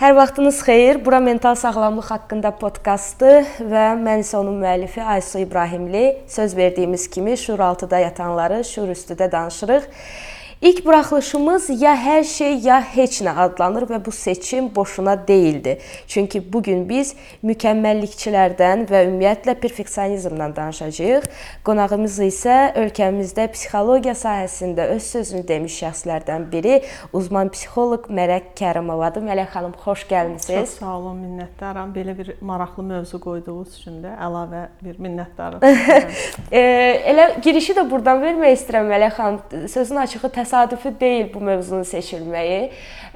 Hər vaxtınız xeyir. Bura mental sağlamlıq haqqında podkastı və mən isə onun müəllifi Aysu İbrahimli. Söz verdiyimiz kimi şuur altıda yatanları şuur üstüdə danışırıq. İlk buraxılışımız ya hər şey ya heç nə adlanır və bu seçim boşuna deyildi. Çünki bu gün biz mükəmməllikçilərdən və ümumiyyətlə perfeksionizmdən danışacağıq. Qonağımız isə ölkəmizdə psixologiya sahəsində öz sözünü demiş şəxslərdən biri uzman psixoloq Mələk Kərimovadır. Mələk xanım, xoş gəlmisiniz. Çox sağ olun, minnətdaram. Belə bir maraqlı mövzu qoyduğunuz üçün də əlavə bir minnətdarım. e, elə girişi də burdan vermək istəyirəm Mələk xanım. Sözün açığı təsəvvür təsadüfi deyil bu mövzunun seçilməyi.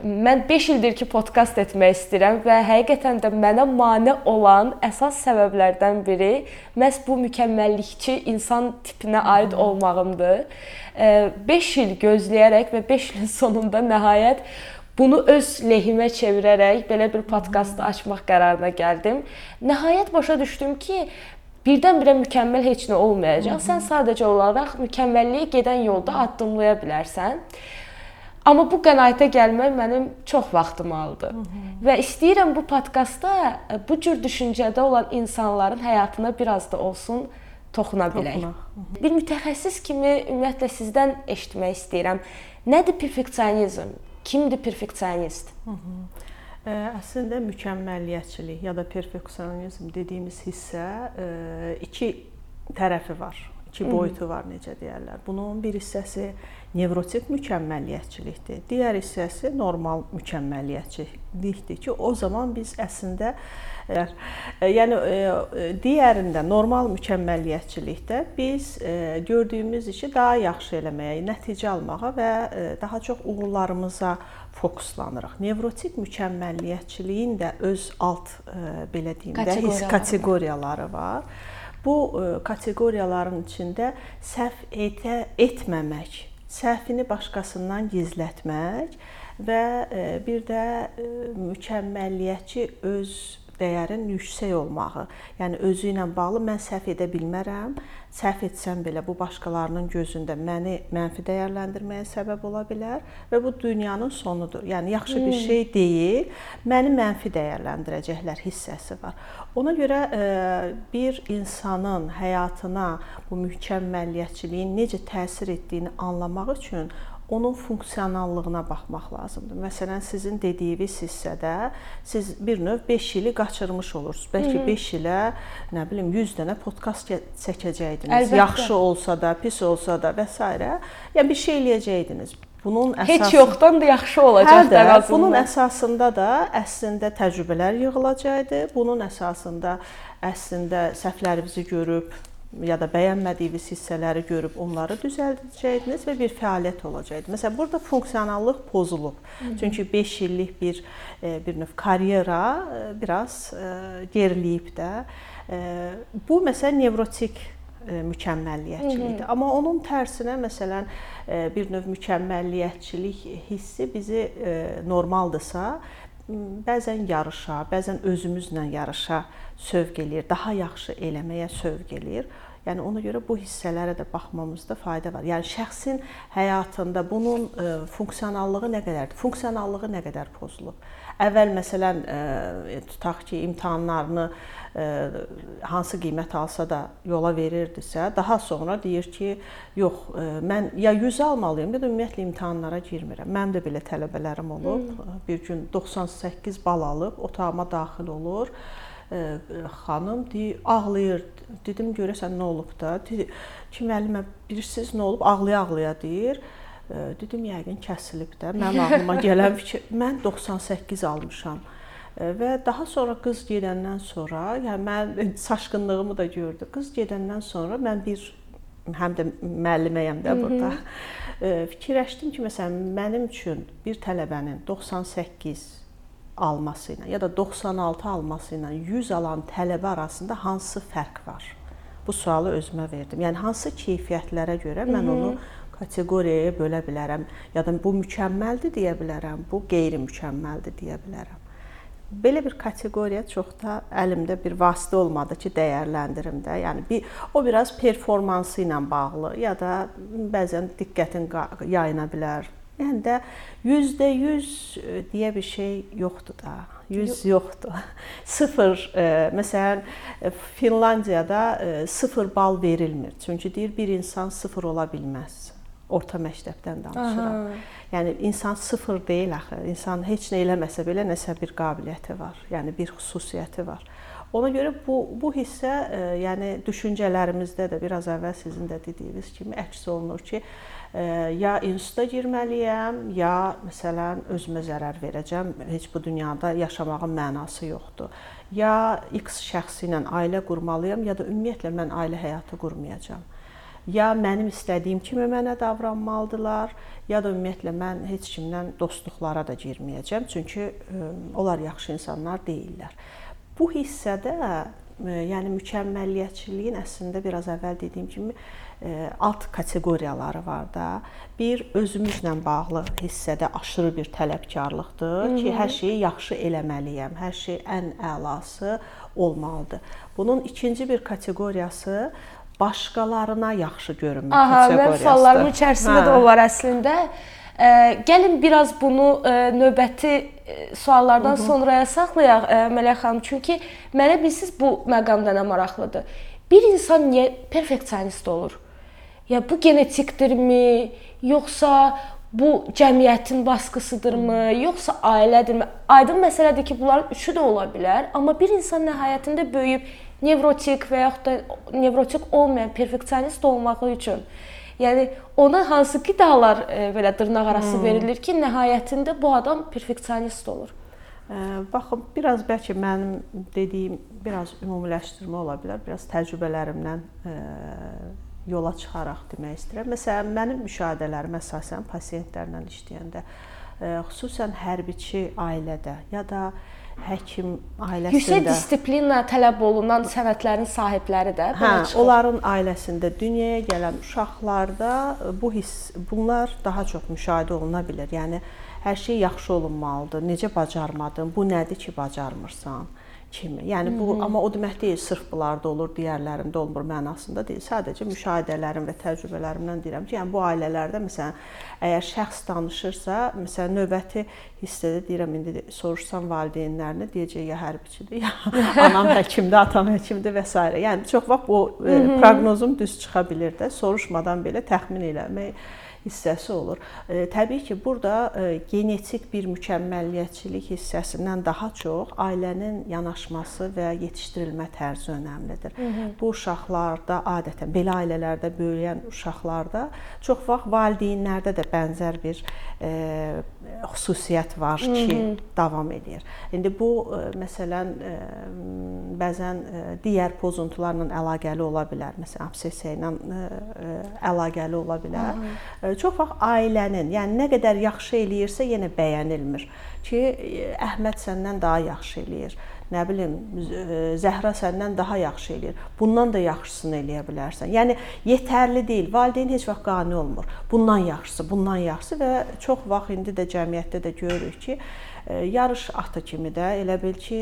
Mən 5 ildir ki, podkast etmək istəyirəm və həqiqətən də mənə mane olan əsas səbəblərdən biri məhz bu mükəmməllikçi insan tipinə aid olmağımdır. 5 il gözləyərək və 5 ilin sonunda nəhayət bunu öz lehimə çevirərək belə bir podkast açmaq qərarına gəldim. Nəhayət başa düşdüm ki, birdən-birə mükəmməl heç nə olmayacaq. Sən sadəcə olaraq mükəmməlliyə gedən yolda addımlaya bilərsən. Amma bu qənaətə gəlmək mənim çox vaxtımı aldı. Hı -hı. Və istəyirəm bu podkastda e, bu cür düşüncədə olan insanların həyatına biraz da olsun toxuna bilək. Toxuna. Hı -hı. Bir mütəxəssis kimi ümumiyyətlə sizdən eşitmək istəyirəm. Nədir perfeksionizm? Kimdir perfeksionist? Hı -hı. Əslində mükəmməliyyətçilik ya da perfeksionizm dediyimiz hissə iki tərəfi var. İki boyutu var, necə deyirlər. Bunun bir hissəsi nevrotik mükəmməliyyətçilikdir. Digər hissəsi normal mükəmməliyyətçilikdir ki, o zaman biz əslində yəni digərində normal mükəmməliyyətçilikdə biz gördüyümüz işi daha yaxşı eləməyə, nəticə almağa və daha çox uğurlarımıza fokuslanırıq. Nevrotik mükəmməliyyətçiliyin də öz alt belə deyim də his kateqoriyaları var. Bu kateqoriyaların içində səhv etə, etməmək, səhvini başqasından gizlətmək və bir də mükəmməliyyətçi öz dəyərin yüksək olmağı. Yəni özü ilə bağlı mən səhv edə bilmərəm. Səhv etsəm belə bu başqalarının gözündə məni mənfi dəyərləndirməyə səbəb ola bilər və bu dünyanın sonudur. Yəni yaxşı bir hmm. şey deyil, məni mənfi dəyərləndirəcəklər hissəsi var. Ona görə bir insanın həyatına bu mükəmməliyyətçiliyin necə təsir etdiyini anlamaq üçün onun funksionallığına baxmaq lazımdır. Məsələn, sizin dediyiniz hissədə siz bir növ 5 ili qaçırmış olursunuz. Bəlkə 5 ilə nə bilim 100 dənə podkast çəkəcəydiniz. Əlbəttə. Yaxşı olsa da, pis olsa da və s. Yəni bir şey eləyəcəydiniz. Bunun əsası heç yoxdan da yaxşı olacaq da azından. Bunun əsasında da əslində təcrübələr yığılacaqdı. Bunun əsasında əslində səhvlərinizi görüb ya da bəyənmədiyiniz hissələri görüb onları düzəldəcəydiniz və bir fəaliyyət olacaqdı. Məsələn, burada funksionallıq pozulub. Hı -hı. Çünki 5 illik bir e, bir növ karyera e, biraz e, geriləyib də. Bu məsələn nevrotik mükəmməlliyyətçilikdir. Amma onun tərsinə məsələn bir növ mükəmməlliyyətçilik hissi bizi normaldırsa, bəzən yarışa, bəzən özümüzlə yarışa sövq eləyir, daha yaxşı eləməyə sövq eləyir. Yəni ona görə bu hissələrə də baxmamızda fayda var. Yəni şəxsin həyatında bunun e, funksionallığı nə qədərdir? Funksionallığı nə qədər pozulub? Əvvəl məsələn e, tutaq ki, imtahanlarını hansı qiymət alsa da yola verirdisə, daha sonra deyir ki, yox, mən ya 100 almalıyam, ya da ümumiyyətlə imtahanlara girmirəm. Mənim də belə tələbələrim olub. Hmm. Bir gün 98 bal alıb otağıma daxil olur xanım deyir, ağlayır. Dedim görəsən nə olub da? Dedi ki, müəllimə bilirsiniz nə olub? Ağlaya-ağlaya deyir. Dedim yəqin kəsilib də. Mənim ağlıma gələn fikir, mən 98 almışam. Və daha sonra qız gedəndən sonra, yəni mən saçqınlığımı da gördü. Qız gedəndən sonra mən bir həm də müəlliməyəm də burada. Fikirləşdim ki, məsələn, mənim üçün bir tələbənin 98 alması ilə ya da 96 alması ilə 100 alan tələbə arasında hansı fərq var? Bu sualı özümə verdim. Yəni hansı keyfiyyətlərə görə mən onu kateqoriyaya bölə bilərəm ya da bu mükəmməldir deyə bilərəm, bu qeyri-mükəmməldir deyə bilərəm. Belə bir kateqoriya çox da əlimdə bir vasitə olmadı ki, dəyərləndirim də. Yəni bir o biraz performansı ilə bağlı ya da bəzən diqqətin yayına bilər, Yəni də %100 e, deyə bir şey yoxdur da. 100 yoxdur. 0 e, məsələn e, Finlandiyada 0 bal verilmir. Çünki deyir bir insan 0 ola bilməz. Orta məktəbdən danışıram. Aha. Yəni insan 0 deyil axı. İnsan heç nə eləməsə belə nəsə bir qabiliyyəti var. Yəni bir xüsusiyyəti var. Ona görə bu bu hissə, e, yəni düşüncələrimizdə də biraz əvvəl sizin də dediyiniz kimi əks olunur ki, ya instituta girməliyəm, ya məsələn özümə zərər verəcəm. Heç bu dünyada yaşamağın mənası yoxdur. Ya X şəxsi ilə ailə qurmalıyam, ya da ümumiyyətlə mən ailə həyatı qurmayacağam. Ya mənim istədiyim kimi mənə davranmalıdılar, ya da ümumiyyətlə mən heç kimdən dostluqlara da girməyəcəm, çünki onlar yaxşı insanlar deyillər. Bu hissədə yəni mükəmməlliyətçiliyin əslində biraz əvvəl dediyim kimi alt kateqoriyaları var da. Bir özümüzlə bağlı hissədə aşırı bir tələbkarlıqdır Hı -hı. ki, hər şeyi yaxşı eləməliyəm, hər şey ən əlası olmalıdır. Bunun ikinci bir kateqoriyası başqalarına yaxşı görünmə Aha, kateqoriyasıdır. Aha, suallarım içərisində hə. də o var əslində. Gəlin biraz bunu növbəti suallardan Hı -hı. sonraya saxlayaq Mələk xanım, çünki mənə bilsiz bu məqamda nə maraqlıdır. Bir insan niyə perfeksionist olur? Ya bu genetikdirmi, yoxsa bu cəmiyyətin baskısıdırmı, yoxsa ailədirmi? Aydın məsələdir ki, bunların üçü də ola bilər, amma bir insan nəhayətində böyüyüb nevrotik və yaxud da nevrotik olmayan perfeksionist olmağı üçün Yəni ona hansı qidalar e, belə dırnaq arası hmm. verilir ki, nəhayətində bu adam perfeksionist olur? Baxın, biraz bəlkə mənim dediyim biraz ümumiləşdirmə ola bilər, biraz təcrübələrimdən yola çıxaraq demək istəyirəm. Məsələn, mənim müşahidələrim əsasən pasientlərlə işləyəndə, e, xüsusən hərbiçi ailədə ya da həkim ailəsində yüksək disiplinlə tələb olunan sənədlərin sahibləri də hə, onların ailəsində dünyaya gələn uşaqlarda bu hiss bunlar daha çox müşahidə oluna bilər. Yəni hər şey yaxşı olunmalıdır. Necə bacarmadın? Bu nədir ki, bacarmırsan? Kimi. Yəni bu Hı -hı. amma o demək deyil sırf bunlarda olur, digərlərində olmur mənasında deyil. Sadəcə müşahidələrim və təcrübələrimdən deyirəm ki, yəni bu ailələrdə məsələn əgər şəxs danışırsa, məsələn növbəti hissədə deyirəm indi soruşsam valideynlərinə deyəcək ya hərbiçidir, ya anam həkimdir, atam həkimdir və s. Yəni çox vaxt bu Hı -hı. proqnozum düz çıxa bilər də. Soruşmadan belə təxmin eləmək hissəsi olur. E, təbii ki, burada e, genetik bir mükəmməlliyətçilik hissəsindən daha çox ailənin yanaşması və yetişdirilmə tərzi önəmlidir. Hı -hı. Bu uşaqlarda adətən belə ailələrdə böyüyən uşaqlarda çox vaxt valideynlərdə də bənzər bir e, xüsusiyyət var ki, Hı -hı. davam edir. İndi bu e, məsələn e, bəzən e, digər pozuntularla əlaqəli ola bilər. Məsələn, obsessiya ilə əlaqəli ola bilər. Hı -hı çox vaxt ailənin, yəni nə qədər yaxşı eləyirsə yenə bəyənilmir ki, Əhməd səndən daha yaxşı eləyir. Nə bilim, Zəhra səndən daha yaxşı eləyir. Bundan da yaxşısını eləyə bilərsən. Yəni yetərli deyil. Valideyn heç vaxt qane olmur. Bundan yaxşısı, bundan yaxşısı və çox vaxt indi də cəmiyyətdə də görürük ki, yarış atı kimi də elə bil ki,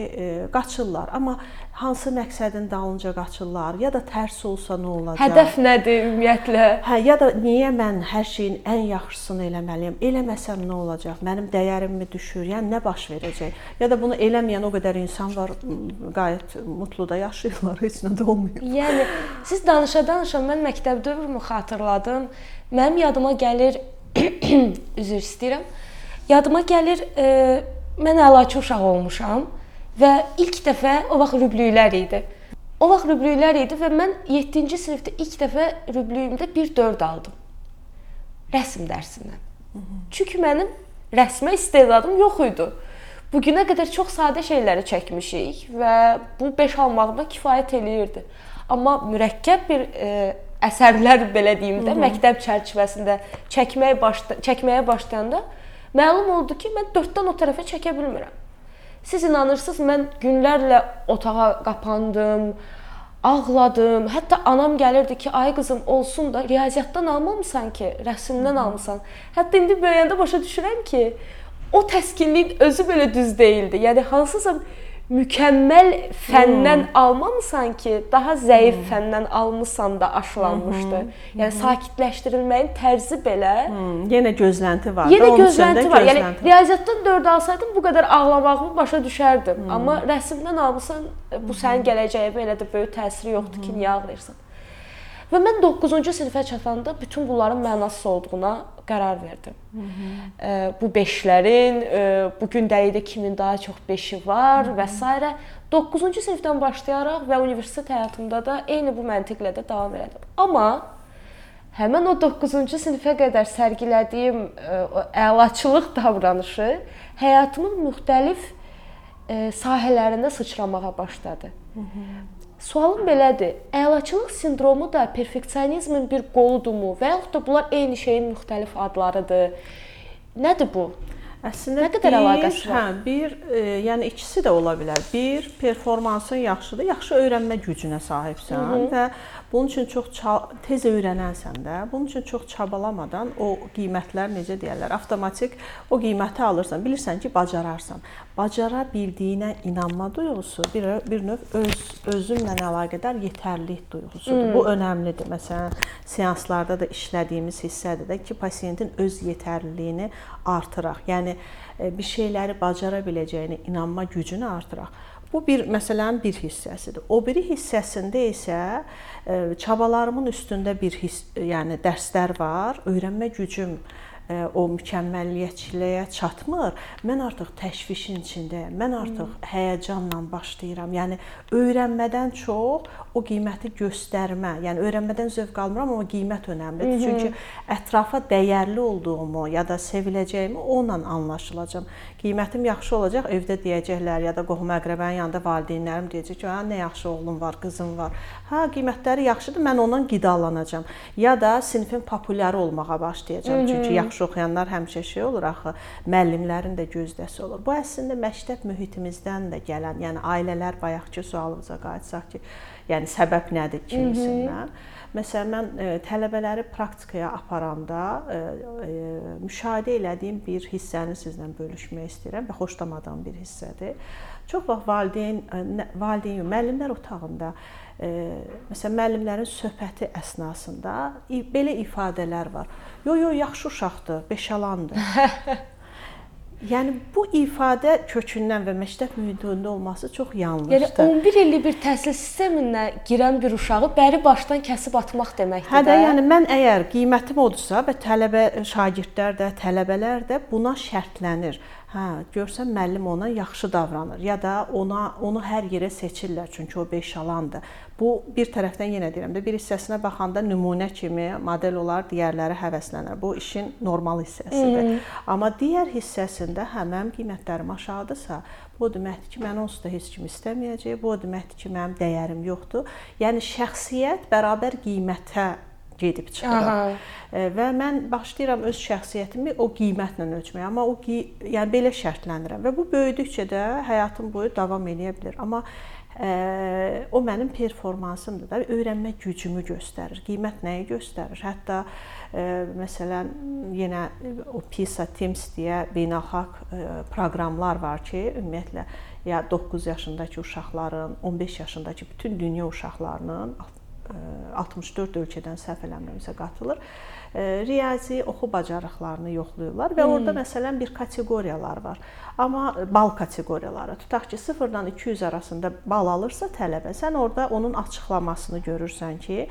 qaçırlar. Amma hansı məqsədin dalınca qaçırlar, ya da tərs olsa nə olacaq? Hədəf nədir ümumiyyətlə? Hə, ya da niyə mən hər şeyin ən yaxşısını eləməliyəm? Eləməsəm nə olacaq? Mənim dəyərimmi düşür? Yəni nə baş verəcək? Ya da bunu eləməyən o qədər insan var, qayət mutlu da yaşayırlar, heç nə də olmuyor. Yəni siz danışa-danışa mən məktəb dövrümü xatırladım. Mənim yadıma gəlir üzr istəyirəm Yadıma gəlir, e, mən əlaçı uşaq olmuşam və ilk dəfə o vaxt rüblüklər idi. O vaxt rüblüklər idi və mən 7-ci sinifdə ilk dəfə rüblüyümdə 1-4 aldım. Rəsm dərsindən. Çünki mənim rəsmə istedadım yox idi. Bu günə qədər çox sadə şeyləri çəkmişik və bu 5 almağıma kifayət eləyirdi. Amma mürəkkəb bir e, əsərlər belə deyim də, məktəb çərçivəsində çəkməyə başla çəkməyə başlayanda Məlum oldu ki, mən 4-dən o tərəfə çəkə bilmirəm. Siz inanırsınız, mən günlərlə otağa qapandım, ağladım. Hətta anam gəlirdi ki, ay qızım olsun da riyaziyyatdan almamısan ki, rəsmdən almısan. Hətta indi böyüyəndə başa düşürəm ki, o təskinlik özü belə düz deyildi. Yəni hansısa mükəmməl fəndən hmm. almamısan ki, daha zəif hmm. fəndən almısan da aşılanmışdı. Hmm. Yəni sakitləşdirilməyin tərzi belə. Hmm. Yenə gözlənti var. Yenə gözlənti var. Yəni riyaziyyatdan 4 alsaydım bu qədər ağlamağımı başa düşərdim. Hmm. Amma rəsmdən almısan, bu sənin gələcəyinə elə də böyük təsiri yoxdur ki, niyə ağlayırsan? Və mən 9-cu sinifə çatanda bütün bunların mənasız olduğuna qərar verdim. Hı -hı. Bu 5-lərin, bu gündəlikdə kimin daha çox 5-i var Hı -hı. və s. 9-cu sinifdən başlayaraq və universitet həyatımda da eyni bu məntiqlə də davam elədim. Amma həmin o 9-cu sinifə qədər sərgilədiyim o əlaçılıq davranışı həyatımın müxtəlif sahələrində sıçramağa başladı. Hı -hı. Sualım belədir. Əlaçılıq sindromu da perfeksionizmin bir qoludurmu və yaxud da bunlar eyni şeyin müxtəlif adlarıdır? Nədir bu? Əslində nə qədər bir, əlaqəsi var? Hə, bir, e, yəni ikisi də ola bilər. Bir, performansın yaxşıdır, yaxşı öyrənmə gücünə sahibsən Hı -hı. və bunun üçün çox tez öyrənənsən də, bunun üçün çox çabalamadan o qiymətlər necə deyirlər, avtomatik o qiyməti alırsan. Bilirsən ki, bacararsan. Bacara bildiyinə inanma duyğusu bir bir növ öz özünlə əlaqədar yetərlilik duyğusudur. Hmm. Bu önəmlidir. Məsələn, seanslarda da işlədiyimiz hissədir də ki, pasiyentin öz yetərliliyini artıraq. Yəni e, bir şeyləri bacara biləcəyinə inanma gücünü artıraq. Bu bir məsələnin bir hissəsidir. O biri hissəsində isə çabalarımın üstündə bir hiss, yəni dərslər var. Öyrənmə gücüm o mükəmməlliyətçiliyə çatmır. Mən artıq təşvişin içindəyəm. Mən artıq hmm. həyəcanla başlayıram. Yəni öyrənmədən çox o qiyməti göstərmə, yəni öyrənmədən zövq almıram, amma qiymət önəmlidir. Hmm. Çünki ətrafa dəyərli olduğumu ya da seviləcəyimi onunla anlaşılacağam. Qiymətim yaxşı olacaq, evdə deyəcəklər ya da qohum-əqrəbənin yanında valideynlərim deyəcək ki, "Hə, nə yaxşı oğlum var, qızım var." Hə, qiymətləri yaxşıdır, mən ondan qidalanacağam. Ya da sinifin populyarı olmağa başlayacağam. Çünki yaxşı yaxşı oxuyanlar həmişə şey olur axı, müəllimlərin də gözdəsi olur. Bu əslində məktəb mühitimizdən də gələn, yəni ailələr bayaqki sualımıza qayıtsaq ki, yəni səbəb nədir kimisindən? Məsələn, mən e, tələbələri praktikaya aparanda e, e, müşahidə elədiyim bir hissəni sizlə bölüşmək istəyirəm və xoşlamadığım bir hissədir. Çox vaxt valideyn valideyn müəllimlər otağında məsələn müəllimlərin söhbəti əsnasında belə ifadələr var. Yo yo yaxşı uşaqdır, beşalandır. Yəni bu ifadə kökündən və məktəb mühitində olması çox yanlışdır. Yəni 11 illik bir təhsil sisteminə girən bir uşağı bəri başdan kəsib atmaq deməkdir hə də. Hə yəni mən əgər qiymətim odursa və tələbə şagirdlər də, tələbələr də buna şərtlənir. Hə, görsən müəllim ona yaxşı davranır ya da ona onu hər yerə seçirlər çünki o beşalandır. Bu bir tərəfdən yenə deyirəm də bir hissəsinə baxanda nümunə kimi model olar, digərləri həvəslənər. Bu işin normal hissəsidir. Hmm. Amma digər hissəsində hə mənim qiymətlərim aşağıdırsa, bu deməkdir ki, məni onsuz da heç kim istəməyəcək. Bu deməkdir ki, mənim dəyərim yoxdur. Yəni şəxsiyyət bərabər qiymətə gedib çıxır. Aha. Və mən başlayıram öz şəxsiyyətimi o qiymətlə ölçməyə, amma o yəni belə şərtlənirəm və bu böyüdükcə də həyatım boyu davam edə bilər. Amma ə, o mənim performansımdır da, öyrənmə gücümü göstərir. Qiymət nəyi göstərir? Hətta ə, məsələn yenə o PISA Teams deyə beynəlxalq ə, proqramlar var ki, ümumiyyətlə ya 9 yaşındakı uşaqların, 15 yaşındakı bütün dünya uşaqlarının 64 ölkədən səhv eləmirəmsə qatılır. Riyazi oxu bacarıqlarını yoxlayırlar və hmm. orada məsələn bir kateqoriyalar var. Amma bal kateqoriyaları tutaq ki, 0-dan 200 arasında bal alırsa tələbə, sən orada onun açıqlamasını görürsən ki,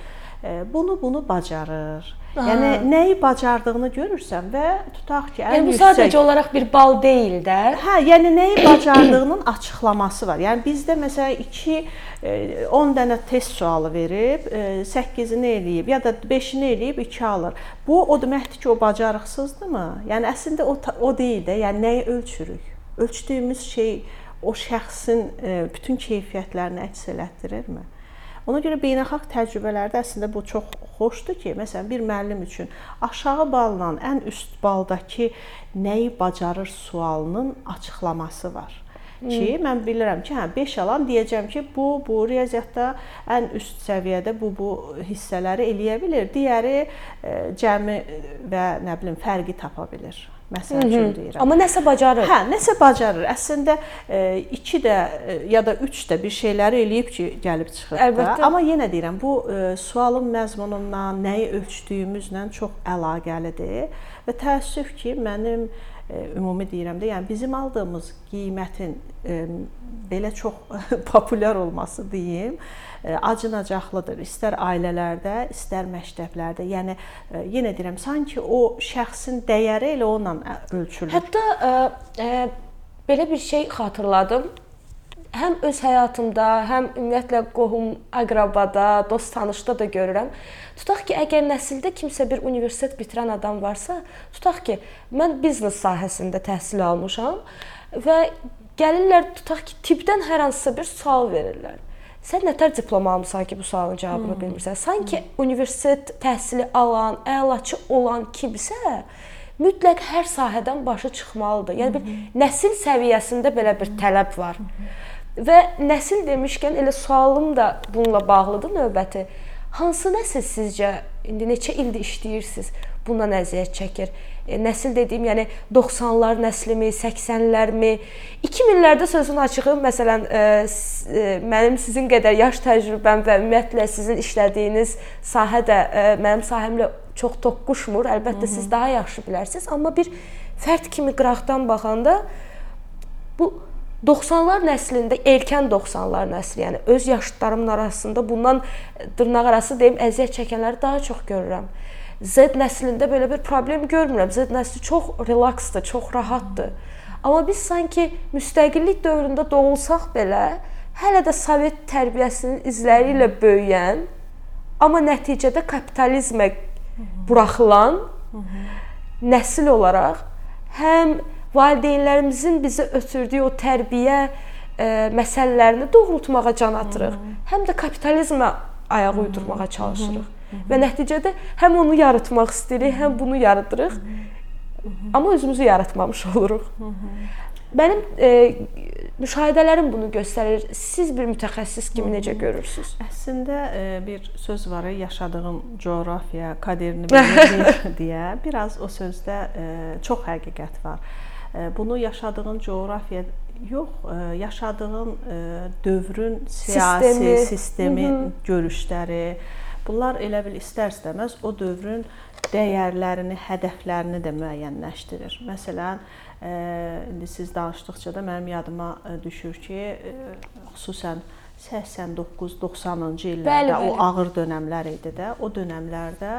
bunu bunu bacarır. Aha. Yəni nəyi bacardığını görürsən və tutaq ki, ən yəni, bu yüksək sadəcə olaraq bir bal deyil də. Hə, yəni nəyi bacardığının açıqlaması var. Yəni bizdə məsələn 2 10 dənə test sualı verib, 8-ini eləyib ya da 5-ini eləyib 2 alır. Bu o deməkdir ki, o bacarıqsızdırmı? Yəni əslində o o deyil də. Yəni nəyi ölçürük? Ölçdüyümüz şey o şəxsin bütün keyfiyyətlərini əks elətdirirmi? Ona görə beynəlxalq təcrübələrdə əslində bu çox xoşdur ki, məsələn, bir müəllim üçün aşağı balla ən üst baldakı nəyi bacarır sualının açıqlaması var ki, mən bilirəm ki, hə 5 alan deyəcəm ki, bu bu riyaziyyatda ən üst səviyyədə bu bu hissələri eləyə bilər. Digəri e, cəmi və nə bilim fərqi tapa bilər. Məsəl üçün deyirəm. Amma nəsə bacarır. Hə, nəsə bacarır. Əslində 2 də e, ya da 3 də bir şeyləri eləyib ki, gəlib çıxır da. Əlbəttə. Amma yenə deyirəm, bu e, sualın məzmunundan, nəyi ölçdüyümüzlə çox əlaqəlidir və təəssüf ki, mənim e, ümumi deyirəm də, yəni bizim aldığımız qiymətin e, belə çox populyar olması deyim, e, acınacaqlıdır. İstər ailələrdə, istər məktəblərdə. Yəni e, yenə deyirəm, sanki o şəxsin dəyəri elə onunla ölçülür. Hətta ə, ə, belə bir şey xatırladım. Həm öz həyatımda, həm ümumiyyətlə qohum, əqrabada, dost tanışda da görürəm. Tutaq ki, əgər nəsildə kimsə bir universitet bitirən adam varsa, tutaq ki, mən biznes sahəsində təhsil almışam və gəlirlər tutaq ki, tibbdən hər hansısa bir sual verirlər. Sən nətər diplom almısan ki, bu sualın cavabını hmm. bilmirsən? Sanki hmm. universitet təhsili alan, əlaçı olan kimsə mütləq hər sahədən başı çıxmalıdır. Yəni bir nəsil səviyyəsində belə bir tələb var. Və nəsil demişkən elə sualım da bununla bağlıdır növbəti. Hansı nəsil sizcə indi neçə ildir işləyirsiniz, bundan əziyyət çəkir? E, nəsil dediyim, yəni 90-lar nəslimi, 80-lərmi, 2000-lərdə sözün açığı, məsələn, e, e, mənim sizin qədər yaş təcrübəm və ümumiyyətlə sizin işlədiyiniz sahə də mənim sahəmlə çox toqquşmur. Əlbəttə Hı -hı. siz daha yaxşı bilərsiniz, amma bir fərd kimi qıraqdan baxanda bu 90-lar nəslində, erkən 90-lar nəsli, yəni öz yaşlarımın arasında bundan dırnaq arası deyim, əziyyət çəkənləri daha çox görürəm. Z nəslində belə bir problem görmürəm. Z nəsli çox relaksdır, çox rahatdır. Amma biz sanki müstəqillik dövründə doğulsaq belə, hələ də Sovet tərbiyəsinin izləri ilə böyüyən, amma nəticədə kapitalizmə buraxılan nəsil olaraq həm valideynlərimizin bizə ötürdüyü o tərbiyə ə, e, məsələlərini doğrultmağa can atırıq. Həm də kapitalizmə ayaq uydurmağa çalışırıq. Və nəticədə həm onu yaratmaq istəyirik, həm bunu yaradırıq. Amma özümüzü yaratmamış oluruq. Mənim e, müşahidələrim bunu göstərir. Siz bir mütəxəssis kimi necə görürsüz? Əslində e, bir söz var, yaşadığın coğrafiya kaderini bilir deyə. Biraz o sözdə e, çox həqiqət var bunu yaşadığın coğrafiya yox, yaşadığın dövrün siyasi sistemi, sistemi Hı -hı. görüşləri bunlar elə bil istər-istəməz o dövrün dəyərlərini, hədəflərini də müəyyənləşdirir. Məsələn, indi siz danışdıqca da mənim yadıma düşür ki, xüsusən 89-90-cı illərdə bəli, bəli. o ağır dönəmlər idi də. O dönəmlərdə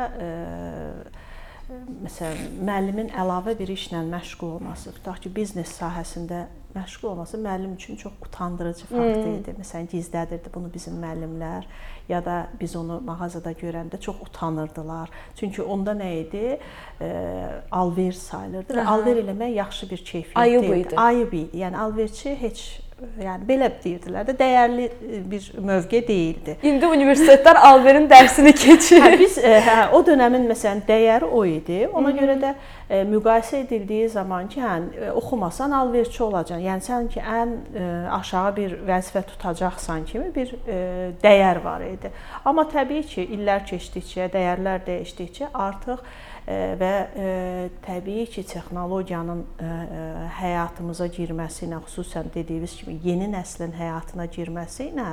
məsələn, müəllimin əlavə bir işlə məşğul olması, tutaq ki, biznes sahəsində məşğul olması müəllim üçün çox utandırıcı fakt idi. Hmm. Məsələn, gizlədirdi bunu bizim müəllimlər ya da biz onu mağazada görəndə çox utanırdılar. Çünki onda nə idi? E, alver sayılırdı və alver eləmək yaxşı bir keyfiyyət Ayıb idi. Ayıb idi. Yəni alverçi heç yəni belə deyirdilər də dəyərli e, bir mövqe deyildi. İndi universitetlər Alverin dərsini keçir. Hə, biz e, hə, o dövrün məsələn dəyəri o idi. Ona Hı -hı. görə də e, müqayisə edildiyi zaman ki, hə oxumasan alverçi olacaqsan. Yəni sən ki ən aşağı bir vəzifə tutacaqsan kimi bir dəyər var idi. Amma təbii ki, illər keçdikcə, dəyərlər dəyişdikcə artıq və təbii ki, texnologiyanın həyatımıza girməsi ilə, xüsusən dediyiniz kimi yeni nəslin həyatına girməsi ilə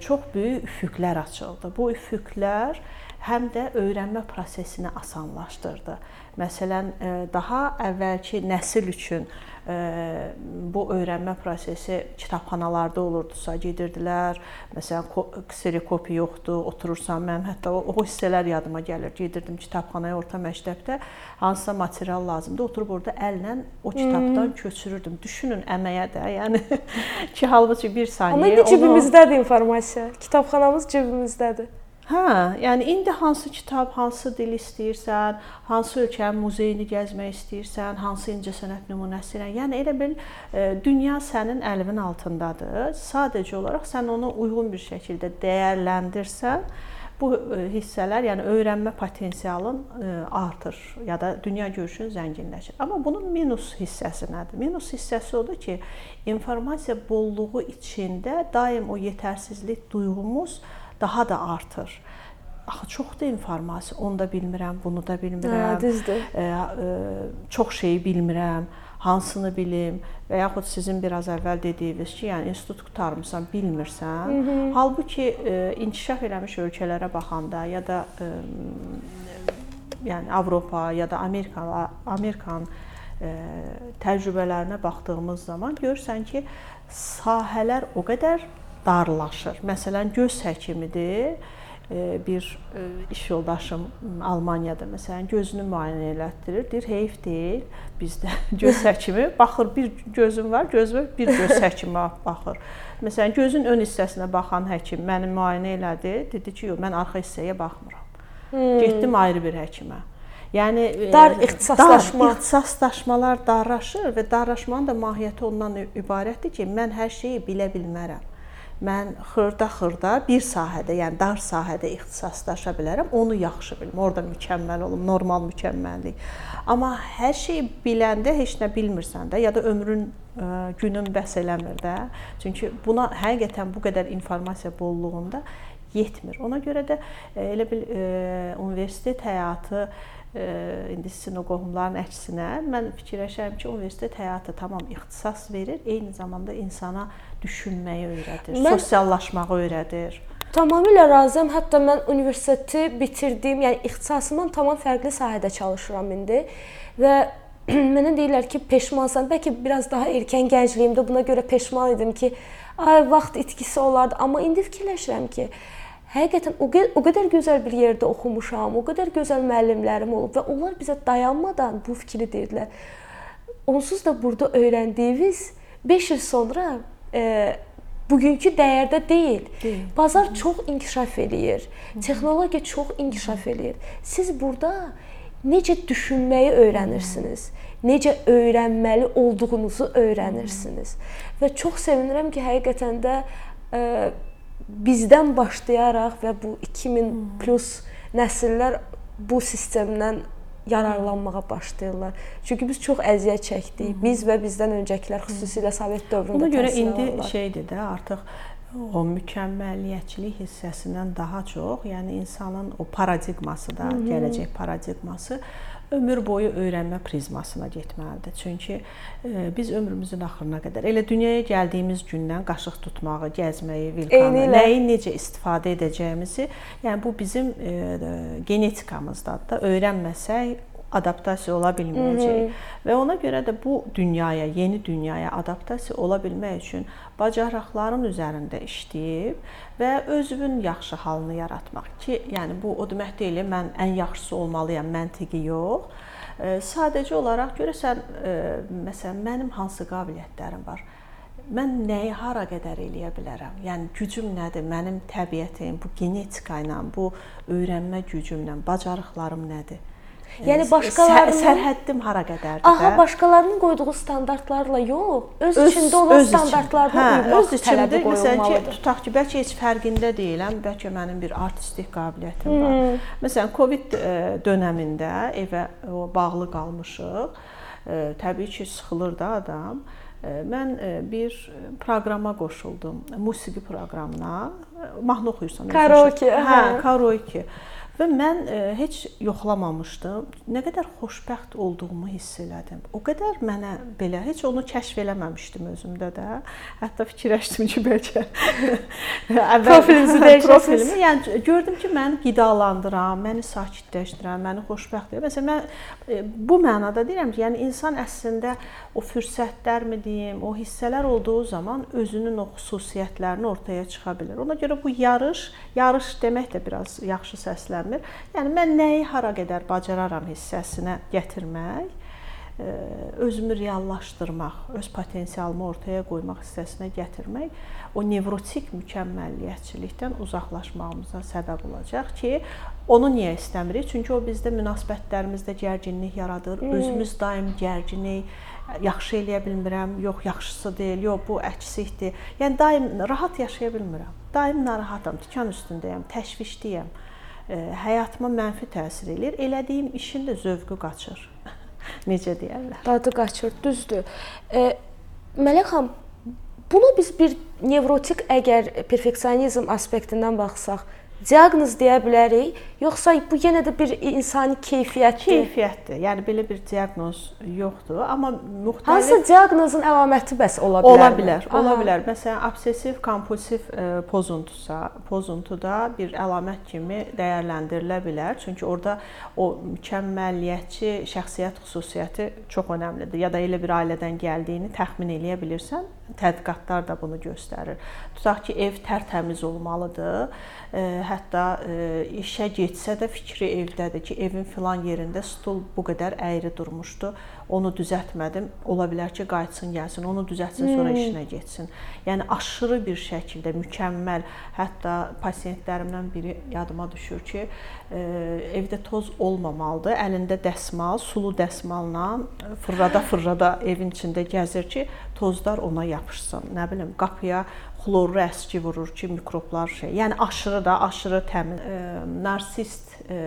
çox böyük üfüqlər açıldı. Bu üfüqlər həm də öyrənmə prosesini asanlaşdırdı. Məsələn, daha əvvəlki nəsil üçün bu öyrənmə prosesi kitabxanalarda olurdusa, gedirdilər. Məsələn, kserokopi yoxdur, oturursan. Mənim hətta o, o hissələr yadıma gəlir. Gedirdim kitabxanaya orta məktəbdə, hansısa material lazımdı, oturub orada əllə o kitabdan hmm. köçürürdüm. Düşünün əməyə də, yəni ki, halbuki bir saniyə. Amma indi cibimizdədir informasiya. Kitabxanamız cibimizdədir. Hə, yəni indi hansı kitab, hansı dil istəyirsən, hansı ölkənin muzeyini gəzmək istəyirsən, hansı incəsənət nümunəsi ilə, yəni elə bil e, dünya sənin əlinin altındadır. Sadəcə olaraq sən onu uyğun bir şəkildə dəyərləndirsən, bu e, hissələr, yəni öyrənmə potensialın e, artır ya da dünya görüşün zənginləşir. Amma bunun minus hissəsi nədir? Minus hissəsi odur ki, informasiya bolluğu içində daim o yetərsizlik duyğumuz daha da artır. axı çoxdur informasiya. Onu da bilmirəm, bunu da bilmirəm. Hə, düzdür. E, e, çox şeyi bilmirəm hansını bilim və yaxud sizin biraz əvvəl dediyiniz ki, yəni institut qurtarmısan, bilmirsən. Hı -hı. Halbuki e, inkişaf eləmiş ölkələrə baxanda ya da e, yəni Avropa ya da Amerika Amerikan e, təcrübələrinə baxdığımız zaman görürsən ki, sahələr o qədər darlaşır. Məsələn, göz həkimidir bir iş yoldaşım Almaniyada məsələn gözünü müayinə elətdirir. Deyir, heyf deyil. Bizdə göz həkimi baxır, bir gözüm var, gözümə bir göz həkimi baxır. Məsələn, gözün ön hissəsinə baxan həkim məni müayinə elədi. Dedi ki, yox, mən arxa hissəyə baxmıram. Hmm. Getdim ayrı bir həkimə. Yəni dar ixtisaslaşma, dar, ixtisaslaşmalar darlaşır və darlaşmanın da mahiyyəti ondan ibarətdir ki, mən hər şeyi bilə bilmərəm mən xırda-xırda bir sahədə, yəni dar sahədə ixtisaslaşa bilərəm, onu yaxşı bilim. Orda mükəmməl olum, normal mükəmməllik. Amma hər şeyi biləndə heç nə bilmirsən də, ya da ömrün ə, günün bəs eləmir də. Çünki buna həqiqətən bu qədər informasiya bolluğunda yetmir. Ona görə də elə bil ə, universitet həyatı indi sizin o qohumların əksinə mən fikirləşirəm ki, universitet həyatı tamam ixtisas verir, eyni zamanda insana düşünməyi öyrədir, mən sosiallaşmağı öyrədir. Tamamilə razıyam. Hətta mən universiteti bitirdiyim, yəni ixtisasımdan tamam fərqli sahədə çalışıram indi və mənə deyirlər ki, peşmansan. Bəlkə biraz daha erkən gəncliyimdə buna görə peşman idim ki, ay vaxt itkisi olardı, amma indi fikirləşirəm ki, həqiqətən o, o qədər gözəl bir yerdə oxumuşam, o qədər gözəl müəllimlərim olub və onlar bizə dayanmadan bu fikri dedilər. Onsuz da burada öyrəndiyiniz 5 il sonra bugünkü dəyərdə deyil. deyil. Bazar Hı. çox inkişaf eləyir. Hı. Texnologiya çox inkişaf eləyir. Siz burada necə düşünməyi öyrənirsiniz. Necə öyrənməli olduğunuzu öyrənirsiniz. Və çox sevinirəm ki, həqiqətən də e, bizdən başlayaraq və bu 2000 plus nəsillər bu sistemdən yararlanmağa başlayırlar. Çünki biz çox əziyyət çəkdik. Biz və bizdən öncəkilər, xüsusilə Sovet dövründə. Ona görə indi alırlar. şeydir də, artıq o mükəmməliyyətçilik hissəsindən daha çox, yəni insanın o paradigması da, Hı -hı. gələcək paradigması ömür boyu öyrənmə prizmasına getməlidir. Çünki e, biz ömrümüzün axırına qədər elə dünyaya gəldiyimiz gündən qaşıq tutmağı, gəzməyi, vilkanı, nəyi necə istifadə edəcəyimizi, yəni bu bizim e, genetikamızdadır da. Öyrənməsək adaptasiya ola bilməyəcək. Və ona görə də bu dünyaya, yeni dünyaya adaptasiya ola bilmək üçün bacarıqların üzərində işləyib və özünün yaxşı halını yaratmaq ki, yəni bu o demək deyil, mən ən yaxşısı olmalıyam məntiqi yox. Sadəcə olaraq görəsən, məsələn, mənim hansı qabiliyyətlərim var? Mən nəyi hara qədər eləyə bilərəm? Yəni gücüm nədir? Mənim təbiətim, bu genetika ilə, bu öyrənmə gücümlə, bacarıqlarım nədir? Yəni başqalarının sərhəddim hara qədərdir? Aha, başqalarının qoyduğu standartlarla yox, öz, öz içində olan öz standartlarla hə, uymaq öz qoyulmalıdır. Məsələn ki, tutaq ki, bəlkə heç fərqində deyiləm, bəlkə mənim bir artistik qabiliyyətim hmm. var. Məsələn, Covid e, dövründə evə bağlı qalmışıq. E, təbii ki, sıxılır da adam. E, mən bir proqrama qoşuldum, musiqi proqramına. Mahnı oxuyursan. Karaoke. Hə, karaoke. Və mən e, heç yoxlamamışdım. Nə qədər xoşbəxt olduğumu hiss elədim. O qədər mənə belə heç onu kəşf eləməmişdim özümdə də. Hətta fikirləşdim ki, bəlkə əvvəl profilinizi dəyişəsiniz. Yəni gördüm ki, məni qidalandıran, məni sakitləşdirən, məni xoşbəxt edir. Məsələn, mən e, bu mənada deyirəm ki, yəni insan əslində o fürsətlərmi deyim, o hissələr olduğu zaman özünün o xüsusiyyətlərini ortaya çıxa bilər. Ona görə bu yarış, yarış demək də biraz yaxşı səslənir göstərmir. Yəni mən nəyi hara qədər bacararam hissəsinə gətirmək, e, özümü reallaşdırmaq, öz potensialımı ortaya qoymaq hissəsinə gətirmək o nevrotik mükəmməlliyyətçilikdən uzaqlaşmağımıza səbəb olacaq ki, onu niyə istəmirik? Çünki o bizdə münasibətlərimizdə gərginlik yaradır. Hmm. Özümüz daim gərginik, yaxşı eləyə bilmirəm, yox yaxşısı deyil, yox bu əksikdir. Yəni daim rahat yaşaya bilmirəm. Daim narahatam, tikan üstündəyəm, təşvişliyəm həyatıma mənfi təsir eləyir. Elədiyim işin də zövqü qaçır. Necə deyirlər? Dadı qaçır, düzdür. E, Mələk xanım, bunu biz bir nevrotik əgər perfeksionizm aspektindən baxsaq, diaqnoz deyə bilərik, yoxsa bu yenə də bir insani keyfiyyətdir? Keyfiyyətdir. Yəni belə bir diaqnoz yoxdur, amma müxtəlif Hansı diaqnozun əlaməti bəs ola bilər? Ola bilər, ola Aha. bilər. Məsələn, obsessiv kompulsiv e, pozuntusa, pozuntuda bir əlamət kimi dəyərləndirilə bilər. Çünki orada o mükəmməliyyətçi şəxsiyyət xüsusiyyəti çox əhəmilidir. Ya da elə bir ailədən gəldiyini təxmin eləyə bilirsən. Tədqiqatlar da bunu göstərir. Tutaq ki, ev tərtəmiz olmalıdır. Hətta işə getsə də fikri evdədir ki, evin filan yerində stul bu qədər əyri durmuşdu. Onu düzəltmədim. Ola bilər ki, qayıtsın, gəlsin, onu düzəltsin, sonra hmm. işinə getsin. Yəni aşırı bir şəkildə mükəmməl, hətta pasiyentlərimdən biri yadıma düşür ki, evdə toz olmamalıdır. Əlində dəsmal, sulu dəsmalla fırrada-fırrada evin içində gəzir ki, tozlar ona yapışsın. Nə bilim, qapıya xlorlu əski vurur ki, mikroblar şey. Yəni aşırı da, aşırı təmin e, narsist e,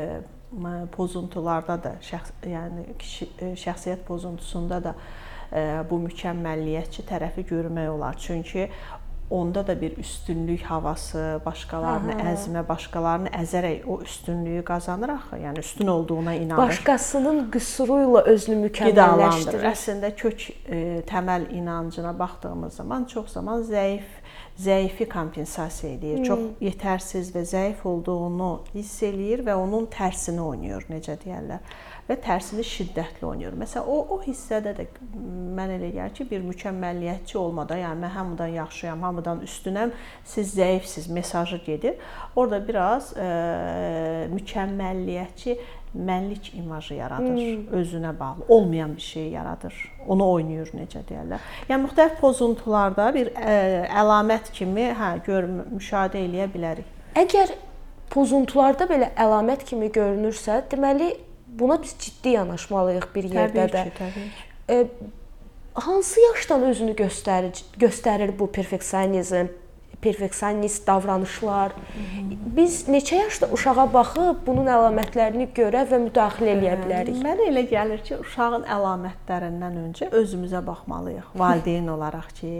pozuntularda da, şəxs, yəni kişi, e, şəxsiyyət pozuntusunda da e, bu mükəmməlliyətçi tərəfi görmək olar. Çünki onda da bir üstünlük havası, başqalarını Aha. əzmə, başqalarını əzərək o üstünlüyü qazanır axı. Yəni üstün olduğuna inanır. Başqasının qüsuru ilə özünü mükəmməlləşdirir. Əslində kök e, təməl inancına baxdığımız zaman çox zaman zəif zəifi kompensasiya edir. Hmm. Çox yetərsiz və zəif olduğunu hiss eləyir və onun tərsini oynayır, necə deyirlər. Və tərsini şiddətli oynayır. Məsələn, o o hissədə də mən elə gəlir ki, bir mükəmməliyyətçi olmada, yəni mən hamıdan yaxşıyam, hamıdan üstünəm, siz zəifsiz mesajı gedir. Orda biraz e, mükəmməliyyətçi mənlik imajı yaradır, hmm. özünə bağlı olmayan bir şey yaradır. Onu oynayır necə deyirlər. Yəni müxtəlif pozuntularda bir ə, əlamət kimi hə gör müşahidə eləyə bilərik. Əgər pozuntularda belə əlamət kimi görünürsə, deməli buna biz ciddi yanaşmalıyıq bir yerdə təbii də. Ki, təbii ki. E, hansı yaşdan özünü göstərir göstərir bu perfeksionizm? perfeksionist davranışlar. Biz neçə yaşda uşağa baxıb bunun əlamətlərini görə və müdaxilə eləyə bilərik? Mənə elə gəlir ki, uşağın əlamətlərindən öncə özümüzə baxmalıyıq valideyn olaraq ki,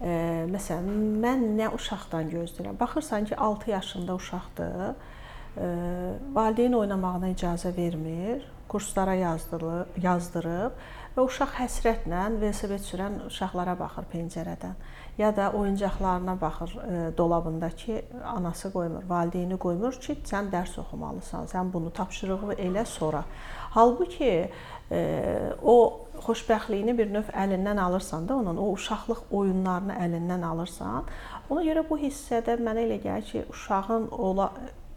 e, məsələn, mən nə uşaqdan gözləyirəm? Baxırsan ki, 6 yaşında uşaqdır. Valideyn oynamağına icazə vermir, kurslara yazdırılır, yazdırıb və uşaq həsrətlə velosiped sürən uşaqlara baxır pəncərədən ya da oyuncaqlarına baxır e, dolabında ki, anası qoymur, valideyni qoymur ki, sən dərs oxumalısan, sən bunu tapşırığı elə sonra. Halbuki e, o xoşbəxtliyini bir növ əlindən alırsan da onun, o uşaqlıq oyunlarını əlindən alırsan. Ona görə bu hissədə mənə elə gəlir ki, uşağın ola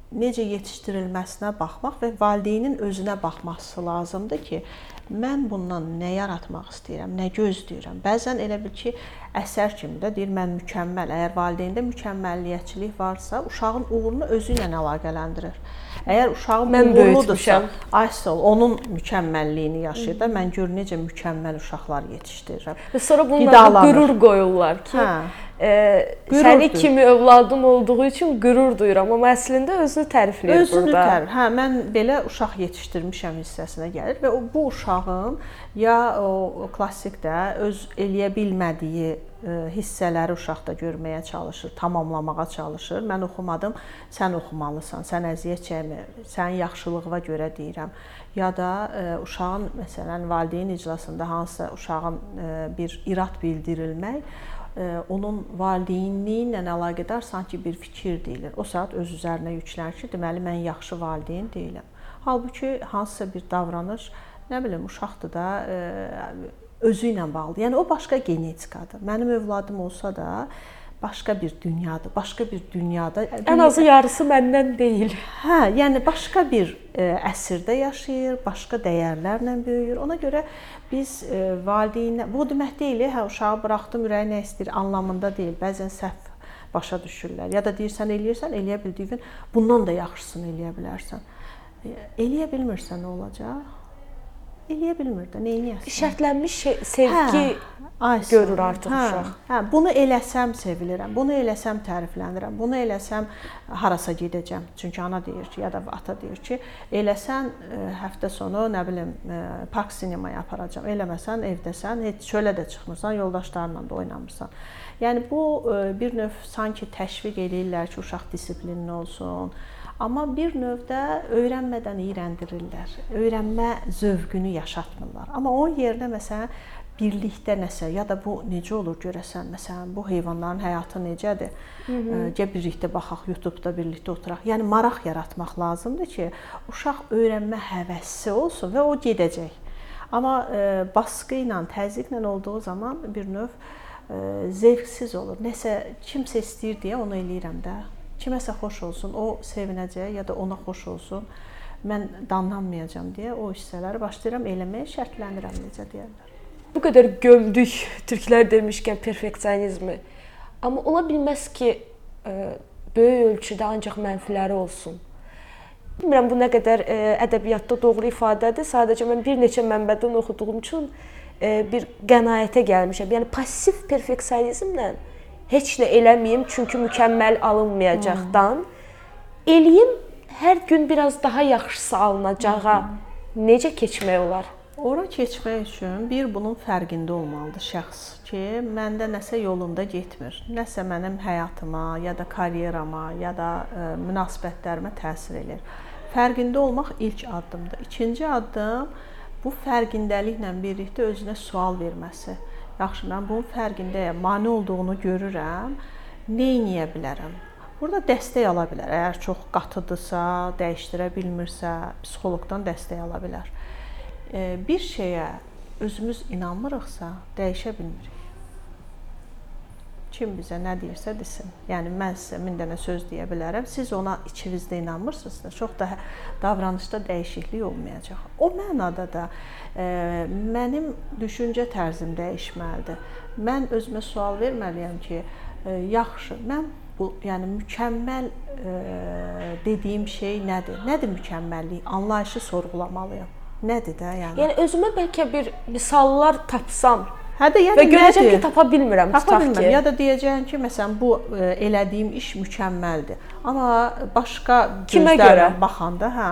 necə yetişdirilməsinə baxmaq və valideynin özünə baxması lazımdır ki, mən bundan nə yaratmaq istəyirəm, nə gözləyirəm. Bəzən elə bil ki, əsər kimi də deyir mən mükəmməl. Əgər valideyndə mükəmməlliyyətçilik varsa, uşağın uğurunu özü ilə əlaqələndirir. Əgər uşağın mən uğurludursa, Aysel onun mükəmməlliyini yaşayır da, mən gör necə mükəmməl uşaqlar yetişdirirəm. Və sonra bunlara qürur qoyurlar ki, hə e, səni kimi övladım olduğu üçün qürur duyuram, amma əslində özünü tərifləyir özünü burada. Özünü tərif. Hə, mən belə uşaq yetişdirmişəm hissəsinə gəlir və o bu uşağın ya o klassikdə öz eləyə bilmədiyi e, hissələri uşaqda görməyə çalışır, tamamlamağa çalışır. Mən oxumadım, sən oxumalısan, sən əziyyət çəkmə, sənin yaxşılığına görə deyirəm. Ya da ə, e, uşağın məsələn valideyn iclasında hansısa uşağın ə, e, bir irad bildirilmək onun valideynliyi ilə əlaqədar sanki bir fikir deyilir. O saat öz üzərinə yüklənir ki, deməli mən yaxşı valideyn deyiləm. Halbuki hansısa bir davranış, nə bilim, uşaqdır da özü ilə bağlı. Yəni o başqa genetikadır. Mənim övladım olsa da başqa bir dünyadır. Başqa bir dünyada ən azı yarısı məndən deyil. Hə, yəni başqa bir ə, e, əsrdə yaşayır, başqa dəyərlərlə böyüyür. Ona görə biz ə, e, valideynə bu demək deyil, hə uşağı buraxdım, ürəyi nə istəyir anlamında deyil. Bəzən səhv başa düşürlər. Ya da deyirsən eləyirsən, eləyə bildiyin bundan da yaxşısını eləyə bilərsən. E, eləyə bilmirsən nə olacaq? Eləyə bilmir də, nə edəsən? Şərtlənmiş şey, sevgi Ay, görür artıq hə, uşaq. Hə, bunu eləsəm sevilirəm, bunu eləsəm təriflənirəm, bunu eləsəm harasa gedəcəm. Çünki ana deyir ki, ya da ata deyir ki, eləsən ə, həftə sonu nə bilim ə, park sinemaya aparacam. Eləməsən evdəsən, heç çölə də çıxmırsan, yoldaşlarınla da oynamırsan. Yəni bu ə, bir növ sanki təşviq eləyirlər ki, uşaq dissiplinli olsun. Amma bir növdə öyrənmədən iyrəndirirlər. Öyrənmə zövqünü yaşatmırlar. Amma onun yerinə məsələn birlikdə nəsə ya da bu necə olur görəsən məsələn bu heyvanların həyatı necədir? Gəl birlikdə baxaq YouTube-da birlikdə oturaq. Yəni maraq yaratmaq lazımdır ki, uşaq öyrənmə həvəsi olsun və o gedəcək. Amma ə, baskı ilə, təzyiqlə olduğu zaman bir növ ə, zevqsiz olur. Nəsə kimsə istəyir deyə onu eləyirəm də. Kiməsə xoş olsun, o sevinəcək ya da ona xoş olsun. Mən danlanmayacağam deyə o hissələri başlayıram eləməyə, şərtlənirəm necə deyirlər. Bu qədər gömdük türklər demişkən perfeksionizmi. Amma ola bilməz ki, ə, böyük ölçüdə ancaq mənfiləri olsun. Bilmirəm bu nə qədər ə, ədəbiyyatda doğru ifadədir. Sadəcə mən bir neçə mənbədən oxuduğum üçün ə, bir qənaətə gəlmişəm. Yəni passiv perfeksionizmlə heç nə eləməyim çünki mükəmməl alınmayacaqdan eləyim hər gün biraz daha yaxşısı alınacağa necə keçmək olar? Ora keçmək üçün bir bunun fərqində olmalıdır şəxs ki, məndə nəsə yolunda getmir. Nəsə mənim həyatıma, ya da karyerama, ya da ə, münasibətlərimə təsir eləyir. Fərqində olmaq ilk addımdır. İkinci addım bu fərqindəliklə birlikdə özünə sual verməsi. Yaxşı, mən bunun fərqindəyəm, mane olduğunu görürəm. Nə edə bilərəm? Burada dəstək ala bilər. Əgər çox qatıdırsa, dəyişdirə bilmirsə, psixoloqdan dəstək ala bilər bir şeyə özümüz inanmırıqsa, dəyişə bilmirik. Kim bizə nə deyirsə desin. Yəni mən sizə min dənə söz deyə bilərəm. Siz ona içinizdə inanmırsınızsa, çox da davranışda dəyişiklik olmayacaq. O mənada da e, mənim düşüncə tərzim dəyişməlidir. Mən özümə sual verməliyəm ki, e, yaxşı, mən bu yəni mükəmməl e, dediyim şey nədir? Nədir mükəmməllik? Anlayışı sorğulamalıyam. Nədir də yəni? Yəni özümə bəlkə bir misallar tapsam. Hə də yəni və görəcəm ki, tapa bilmirəm, tapa tutaq bilmirəm. ki. Ya da deyəcəyəm ki, məsələn bu ə, elədiyim iş mükəmməldir. Amma başqa Kimə görə? baxanda, hə,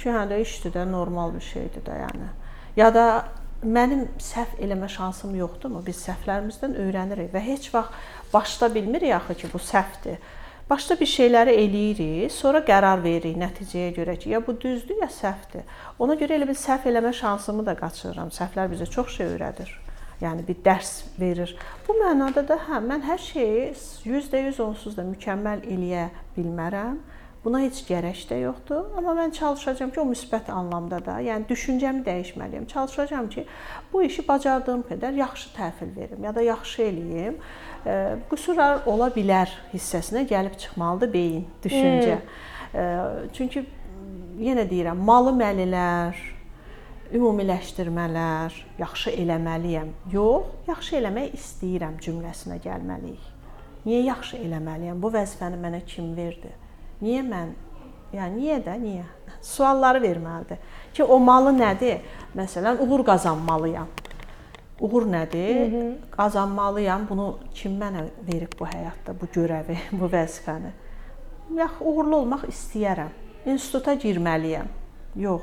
ki, hə də işdir də, normal bir şeydir də yəni. Ya da mənim səhv eləmə şansım yoxdurmu? Biz səhvlərimizdən öyrənirik və heç vaxt başda bilmirik axı ki, bu səhvdir. Başda bir şeyləri eləyirik, sonra qərar veririk nəticəyə görə ki, ya bu düzdür, ya səhvdir. Ona görə elə bir səhv eləmə şansımı da qaçırıram. Səhvlər bizə çox şey öyrədir. Yəni bir dərs verir. Bu mənada da hə, mən hər şeyi 100% onsuz da mükəmməl eləyə bilmərəm. Buna heç gərək də yoxdur, amma mən çalışacağam ki, o müsbət anlamda da, yəni düşüncəmi dəyişməliyəm. Çalışacağam ki, bu işi bacardığım qədər yaxşı təhvil verim ya da yaxşı eləyim. E, qüsurlar ola bilər hissəsinə gəlib çıxmalıdır beyin, düşüncə. Hmm. E, çünki yenə deyirəm, malı məlilər, ümumiləşdirmələr, yaxşı eləməliyəm. Yox, yaxşı eləmək istəyirəm cümləsinə gəlməliyik. Niyə yaxşı eləməliyəm? Bu vəzifəni mənə kim verdi? Niyə mən? Yəni niyə də, niyə? Sualları verməlidir. Ki o malı nədir? Məsələn, uğur qazanmalıyam. Uğur nədir? Hı -hı. Qazanmalıyam. Bunu kim mənə verib bu həyatda bu görəvi, bu vəzifəni? Yax, uğurlu olmaq istəyirəm. İnstituta girməliyəm. Yox.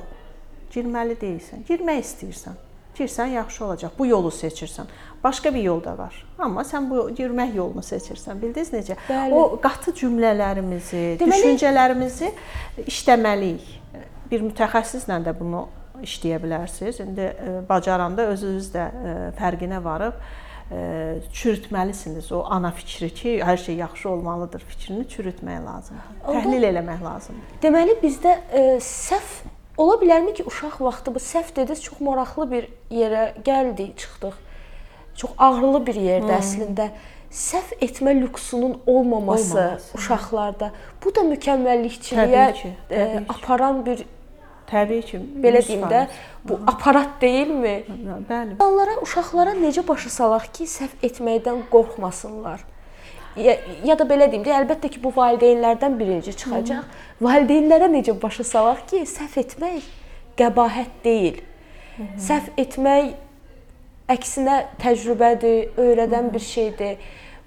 Girməli deyilsən. Girmək istəyirsən. Girsən yaxşı olacaq. Bu yolu seçirsən. Başqa bir yol da var. Amma sən bu girmək yolunu seçirsən. Bildiniz necə? Bəli. O qatı cümlələrimizi, Deməli- düşüncələrimizi işləməliyik. Bir mütəxəssislə də bunu işləyə bilərsiniz. İndi e, bacaranda özünüz də e, fərqinə varıb e, çürütməlisiniz o ana fikri ki, hər şey yaxşı olmalıdır fikrini çürütmək lazımdır. Təhlil eləmək lazımdır. Deməli bizdə e, səhv ola bilərmi ki, uşaq vaxtı bu səhv dediniz çox maraqlı bir yerə gəldik, çıxdıq. Çox ağrılı bir yerdə hmm. əslində səhv etmə lüksunun olmaması, Olmaması. uşaqlarda bu da mükəmməllikçiliyə Təbii ki, e, təbii ki. aparan bir Təbii ki, belə 100%. deyim də bu aparat deyilmi? Bəli. İnsanlara, uşaqlara necə başa salaq ki, səhv etməkdən qorxmasınlar? Ya, ya da belə deyim də, əlbəttə ki, bu valideynlərdən birinci çıxacaq. Valideynlərə necə başa salaq ki, səhv etmək qəbahət deyil. Hı -hı. Səhv etmək əksinə təcrübədir, öyrədən Hı -hı. bir şeydir.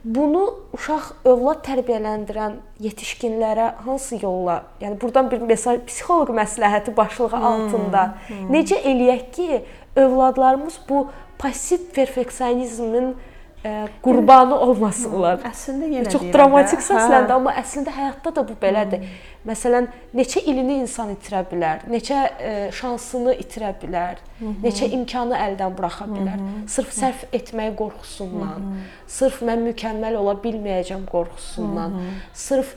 Bunu uşaq övlad tərbiyələndirən yetişkinlərə hansı yolla, yəni burdan bir mesaj psixoloq məsləhəti başlığı hmm, altında hmm. necə eləyək ki, övladlarımız bu passiv perfeksionizmin qurbanı olmasınlar. Əslində yenə çox dramatik səsləndi, hə. amma əslində həyatda da bu belədir. Hmm. Məsələn, neçə ilini insan itirə bilər, neçə ə, şansını itirə bilər, Hı -hı. neçə imkanı əldən buraxa bilər. Hı -hı. Sırf sərf etmək qorxusundan, Hı -hı. sırf mən mükəmməl ola bilməyəcəm qorxusundan, Hı -hı. sırf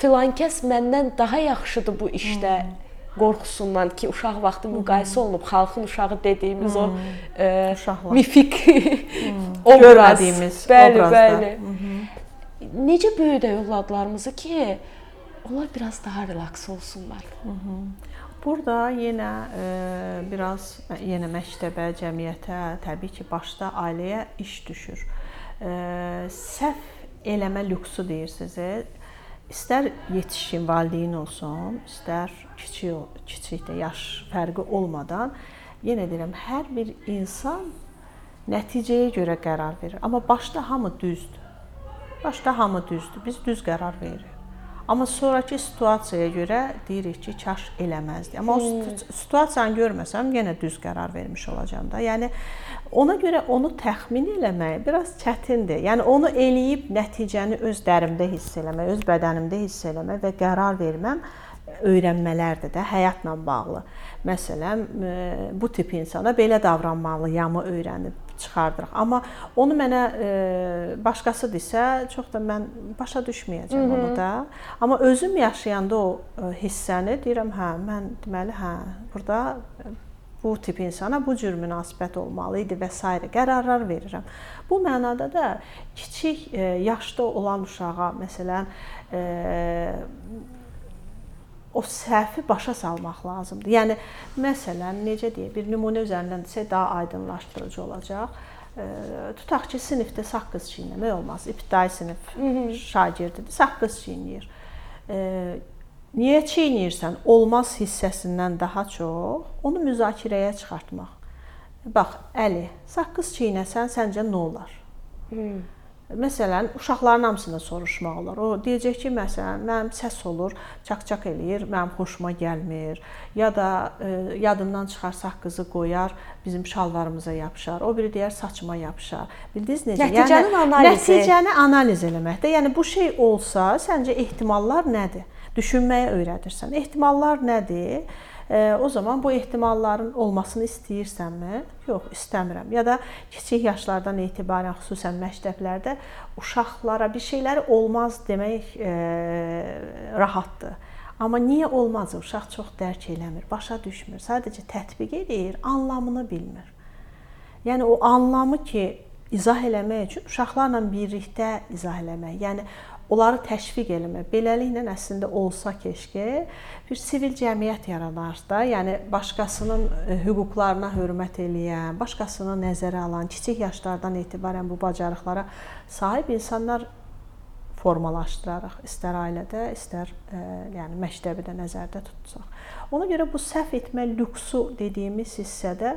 filankəs məndən daha yaxşıdır bu işdə. Hı -hı qorxusundan ki, uşaq vaxtı müqayisə olunub xalqın uşağı dediyimiz hmm. o e, Uşaqlar. mifik hmm. obraz, görmədiyimiz bəli, obrazda. Bəli. Hmm. Necə böyüdək övladlarımızı ki, onlar biraz daha relaks olsunlar. Hmm. Burada yenə e, biraz yenə məktəbə, cəmiyyətə, təbii ki, başda ailəyə iş düşür. E, səhv eləmə lüksu deyirsiniz. İstər yetişkin valideyn olsun, istər kiçik kiçikdə yaş fərqi olmadan yenə deyirəm, hər bir insan nəticəyə görə qərar verir. Amma başda hamı düzdür. Başda hamı düzdür. Biz düz qərar veririk. Amma sonrakı situasiyaya görə deyirik ki, kaş eləməzdi. Amma hmm. o situasiyanı görməsəm yenə düz qərar vermiş olacağam da. Yəni ona görə onu təxmin eləmək biraz çətindir. Yəni onu eləyib nəticəni öz dərimdə hiss eləmək, öz bədənimdə hiss eləmək və qərar verməm öyrənmələrdir də həyatla bağlı. Məsələn, e, bu tip insana belə davranmalıyamı öyrənib çıxardırıq. Amma onu mənə e, başqası desə, çox da mən başa düşməyəcəm Hı -hı. onu da. Amma özüm yaşayanda o e, hissəni deyirəm, hə, mən deməli, hə, burada bu tip insana bu cür münasibət olmalı idi və s. qərarlar verirəm. Bu mənada da kiçik yaşda olan uşağa məsələn o səhvi başa salmaq lazımdır. Yəni məsələn, necə deyə bir nümunə üzərindən desək daha aydınlaşdırıcı olacaq. E, tutaq ki, sinifdə saqqız çiynəmək olmaz. İbtidai sinif şagirdidir, saqqız çiynəyir. E, niyə çiynəyirsən? Olmaz hissəsindən daha çox onu müzakirəyə çıxartmaq. Bax, Əli, saqqız çiynəsən səncə nə olar? Hmm. Məsələn, uşaqların hamısına soruşmaq olar. O deyəcək ki, məsələn, mənim səs olur, çaq-çaq eləyir, mənim xoşuma gəlmir, ya da e, yadından çıxarsaq qızı qoyar, bizim şalvarımıza yapışar. O biri deyər saçıma yapışar. Bildiniz necə? Nəticənin yəni, analizi. Nəticəni analiz eləməkdə. Yəni bu şey olsa, səncə ehtimallar nədir? Düşünməyə öyrədirsən. Ehtimallar nədir? O zaman bu ehtimalların olmasını istəyirsənmi? Yox, istəmirəm. Ya da kiçik yaşlardan etibarən xüsusən məktəblərdə uşaqlara bir şeyləri olmaz demək e, rahatdır. Amma niyə olmaz? Uşaq çox dərk eləmir, başa düşmür. Sadəcə tətbiq edir, anlamını bilmir. Yəni o anlamı ki, izah eləmək üçün uşaqlarla birlikdə izah eləmək. Yəni onları təşviq eləmək. Beləliklə əslində olsa keşke bir sivil cəmiyyət yaranarsa, yəni başqasının e, hüquqlarına hörmət eləyən, başqasını nəzərə alan, kiçik yaşlardan etibarən bu bacarıqlara sahib insanlar formalaşdırarıq. İstər ailədə, istər ə, e, yəni məktəbi də nəzərdə tutsaq. Ona görə bu səhv etmə lüksu dediyimiz hissədə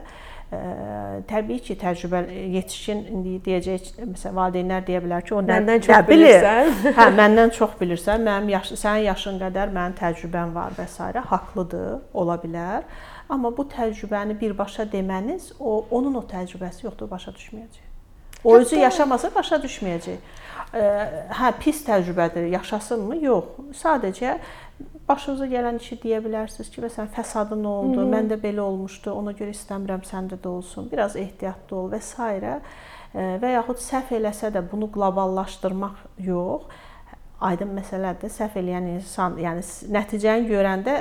təbii ki, təcrübə yetişkin indi deyəcək, məsələn, valideynlər deyə bilər ki, o məndən çox bilirsən. hə, məndən çox bilirsən. Mənim yaş sənin yaşın qədər mənim təcrübəm var və s. haqlıdır, ola bilər. Amma bu təcrübəni birbaşa deməniz, o onun o təcrübəsi yoxdur, başa düşməyəcək. O özü yaşamasa başa düşməyəcək. Hə, pis təcrübədir, yaşasınmı? Yox. Sadəcə başınıza gələn işi deyə bilərsiniz ki, məsələn, fəsadı nə oldu? Hı -hı. Məndə belə olmuşdu. Ona görə istəmirəm səndə də olsun. Biraz ehtiyatlı ol və s. və yaxud səhv eləsə də bunu qloballaşdırmaq yox. Aydın məsələdir. Səhv eləyən insan, yəni nəticəni görəndə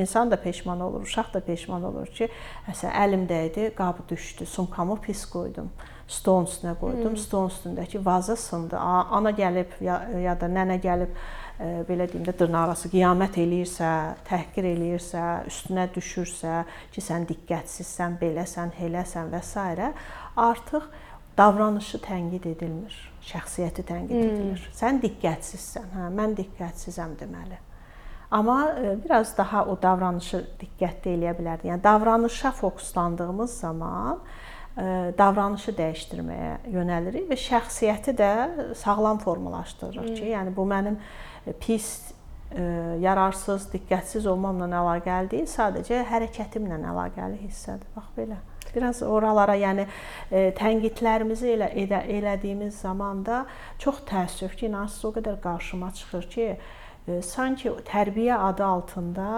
insan da peşman olur, uşaq da peşman olur ki, məsələn, əlimdə idi, qabı düşdü, sumkamı pis qoydum stolun üstünə qoydum. Hmm. Stolun üstündəki vaza sındı. Ana gəlib ya, ya da nənə gəlib belə deyim də dırnaqarası qiyamət eləyirsə, təhqir eləyirsə, üstünə düşürsə ki, sən diqqətsizsən, beləsən, eləsən və s. artıq davranışı tənqid edilmir, şəxsiyyəti tənqid edilir. Hmm. Sən diqqətsizsən. Hə, mən diqqətsizəm deməli. Amma e, biraz daha o davranışı diqqətli eləyə bilərdi. Yəni davranışa fokuslandığımız zaman e, davranışı dəyişdirməyə yönəlirik və şəxsiyyəti də sağlam formalaşdırırıq ki, yəni bu mənim pis, yararsız, diqqətsiz olmamla əlaqəli deyil, sadəcə hərəkətimlə əlaqəli hissədir. Bax belə. Biraz oralara, yəni e, tənqidlərimizi elə edə, elədiyimiz zaman da çox təəssüf ki, inanırsınız o qədər qarşıma çıxır ki, e, sanki tərbiyə adı altında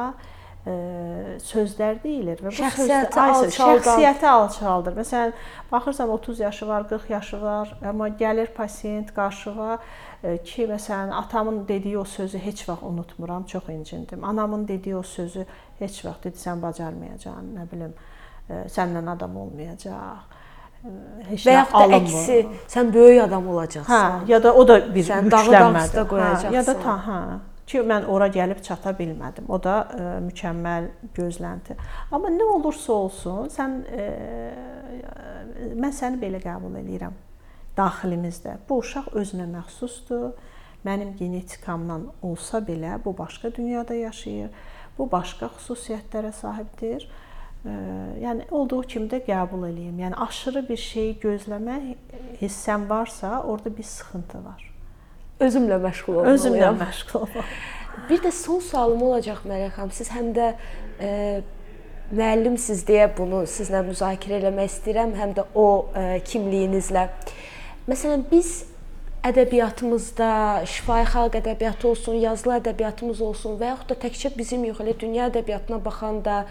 sözlər deyilir və bu şəxsiyyəti alçaldır. Şəxsiyyəti alçaldır. Məsələn, baxırsan 30 yaşı var, 40 yaşı var, amma gəlir pasiyent qarşığa ə, ki, məsələn, atamın dediyi o sözü heç vaxt unutmuram, çox incindim. Anamın dediyi o sözü heç vaxt dedi sən bacarmayacaqsan, nə bilim, ə, səndən adam olmayacaq heç və yaxud da əksi, sən böyük adam olacaqsan. Hə, ya da o da bir qoyacaqsan. Hə, ya da ta, hə ki mən ora gəlib çata bilmədim. O da ə, e, mükəmməl gözlənti. Amma nə olursa olsun, sən ə, e, mən səni belə qəbul eləyirəm daxilimizdə. Bu uşaq özünə məxsusdur. Mənim genetikamdan olsa belə bu başqa dünyada yaşayır. Bu başqa xüsusiyyətlərə sahibdir. Ə, yəni olduğu kimi də qəbul eləyim. Yəni aşırı bir şeyi gözləmək hissəm varsa, orada bir sıxıntı var özümlə məşğul olmalıyam. Özümlə məşğul olmalıyam. Bir də son sualım olacaq Məryəm xanım. Siz həm də e, müəllimsiz deyə bunu sizlə müzakirə eləmək istəyirəm, həm də o e, kimliyinizlə. Məsələn, biz ədəbiyyatımızda, şifahi xalq ədəbiyyatı olsun, yazılı ədəbiyyatımız olsun və yaxud da təkcə bizim yox, elə dünya ədəbiyyatına baxanda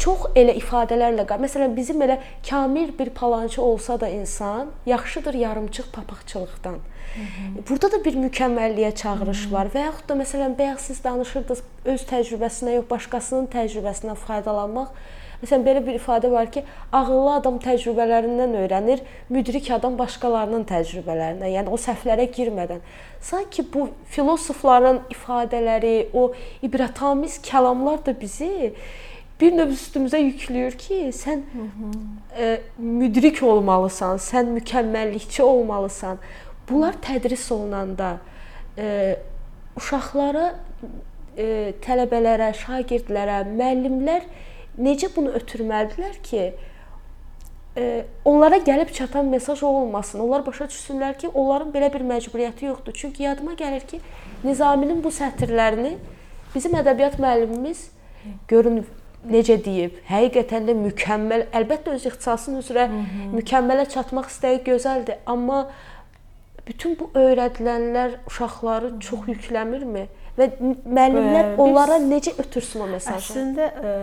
çox elə ifadələrlə. Məsələn, bizim elə kamil bir palançı olsa da insan yaxşıdır yarımçıq papaqçılıqdan. Hı -hı. Burada da bir mükəmməlliyə çağırış Hı -hı. var və yaxud da məsələn, bayaq siz danışırdınız öz təcrübəsinə yox, başqasının təcrübəsindən faydalanmaq. Məsələn, belə bir ifadə var ki, ağıllı adam təcrübələrindən öyrənir, müdrik adam başqalarının təcrübələrindən, yəni o səhvlərə girmədən. Sanki bu filosofların ifadələri, o ibrətamiz kəlamlar da bizi bir növ üstümüzə yükləyir ki, sən Hı -hı. E, müdrik olmalısan, sən mükəmməllikçi olmalısan. Bunlar tədris olunanda e, uşaqlara, e, tələbələrə, şagirdlərə, müəllimlər necə bunu ötürməlidirlər ki, e, onlara gəlib çatan mesaj o olmasın. Onlar başa düşsünlər ki, onların belə bir məcburiyyəti yoxdur. Çünki yadıma gəlir ki, Nizaminin bu sətirlərini bizim ədəbiyyat müəllimimiz görün necə deyib, həqiqətən də mükəmməl, əlbəttə öz ixtisasının üzrə Hı -hı. mükəmmələ çatmaq istəyi gözəldir, amma bütün bu öyrədilənlər uşaqları çox yükləmirmi? Və müəllimlər onlara biz, necə ötürsün o mesajı? Əslində ə,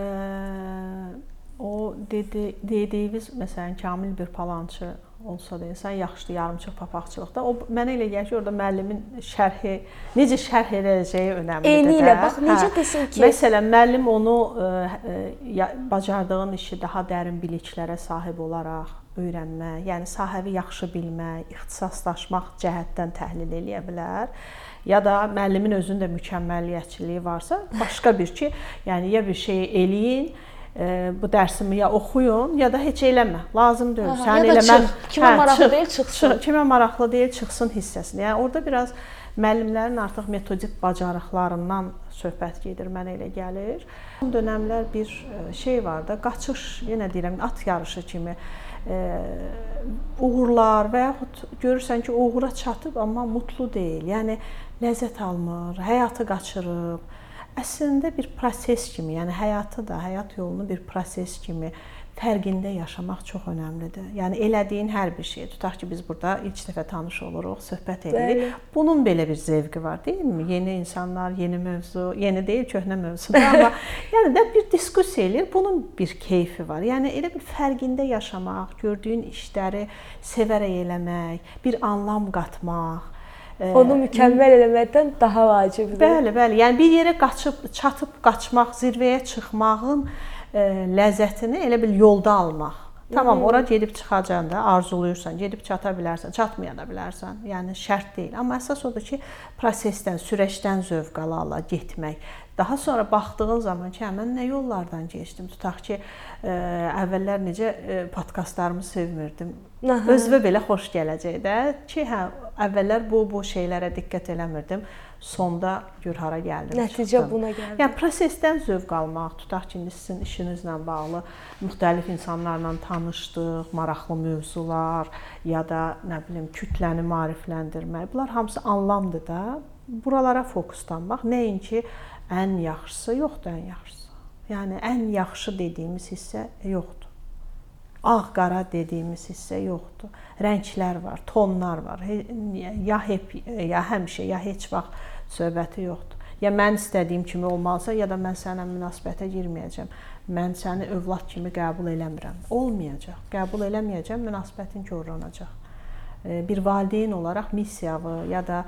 o dedi, dediyiniz məsələn kamil bir palançı olsa da insan yaxşıdır yarımçıq papaqçılıqda. O mənə elə gəlir ki, orada müəllimin şərhi necə şərh edəcəyi önəmlidir. Eyni ilə bax necə hə. desin ki, məsələn müəllim onu ə, ə, bacardığın işi daha dərin biliklərə sahib olaraq öyrənmək, yəni sahəvi yaxşı bilmək, ixtisaslaşmaq cəhətdən təhlil eləyə bilər. Ya da müəllimin özünün də mükəmməliyyətçiliyi varsa, başqa bir ki, yəni ya bir şey eləyin, bu dərsimi ya oxuyun, ya da heç eləmə. Lazım deyil. Aha, Sən elə mən kimə hə, maraqlı çıx, deyil çıxsın. Çıx, kimə maraqlı deyil çıxsın hissəsini. Yəni orada biraz müəllimlərin artıq metodik bacarıqlarından söhbət gedir, mənə elə gəlir. Bu dövrlər bir şey var da, qaçış, yenə deyirəm, at yarışı kimi e, uğurlar və yaxud görürsən ki, uğura çatıb amma mutlu deyil. Yəni ləzzət almır, həyatı qaçırıb əslində bir proses kimi, yəni həyatı da, həyat yolunu bir proses kimi fərqində yaşamaq çox əhəmilidir. Yəni elədiyin hər bir şey, tutaq ki, biz burada ilk dəfə tanış oluruq, söhbət edirik. Bunun belə bir zövqü var, deyilmi? Yeni insanlar, yeni mövzu, yeni deyil, köhnə mövzudur, amma yəni də bir diskussiya eləyir. Bunun bir keyfi var. Yəni elə bir fərqində yaşamaq, gördüyün işləri sevərək eləmək, bir anlam qatmaq onu mükəmməl eləməkdən daha vacibdir. Bəli, bəli. Yəni bir yerə qaçıb, çatıb qaçmaq, zirvəyə çıxmağın ə, ləzzətini elə bil yolda almaq. Tamam, ora gedib çıxacanda arzuluyursan, gedib çata bilərsən, çatmaya da bilərsən. Yəni şərt deyil. Amma əsas odur ki, prosesdən, sürəcdən zövq ala-ala getmək. Daha sonra baxdığın zaman ki, hə, mən nə yollardan keçdim. Tutaq ki, ə, əvvəllər necə ə, podkastlarımı sevmirdim Aha. Özünə belə xoş gələcək də ki, hə, əvvəllər bu bu şeylərə diqqət eləmirdim. Sonda gör hara gəldim. Nəticə çıxdım. buna gəldi. Yəni prosesdən zövq almaq, tutaq ki, indi sizin işinizlə bağlı müxtəlif insanlarla tanışdıq, maraqlı mövzular ya da nə bilim kütləni maarifləndirmək. Bunlar hamısı anlamdır da. Buralara fokuslanmaq, nəinki ən yaxşısı yoxdur, ən yaxşısı. Yəni ən yaxşı dediyimiz hissə yoxdur ağ-qara dediyimiz hissə yoxdur. Rənglər var, tonlar var. Ya hep ya həmişə, ya heç vaxt söhbəti yoxdur. Ya mən istədiyim kimi olmalısa, ya da mən səninlə münasibətə girməyəcəm. Mən səni övlad kimi qəbul eləmirəm. Olmayacaq. Qəbul eləməyəcəm, münasibətin korlanacaq. Bir valideyn olaraq missiyanı ya da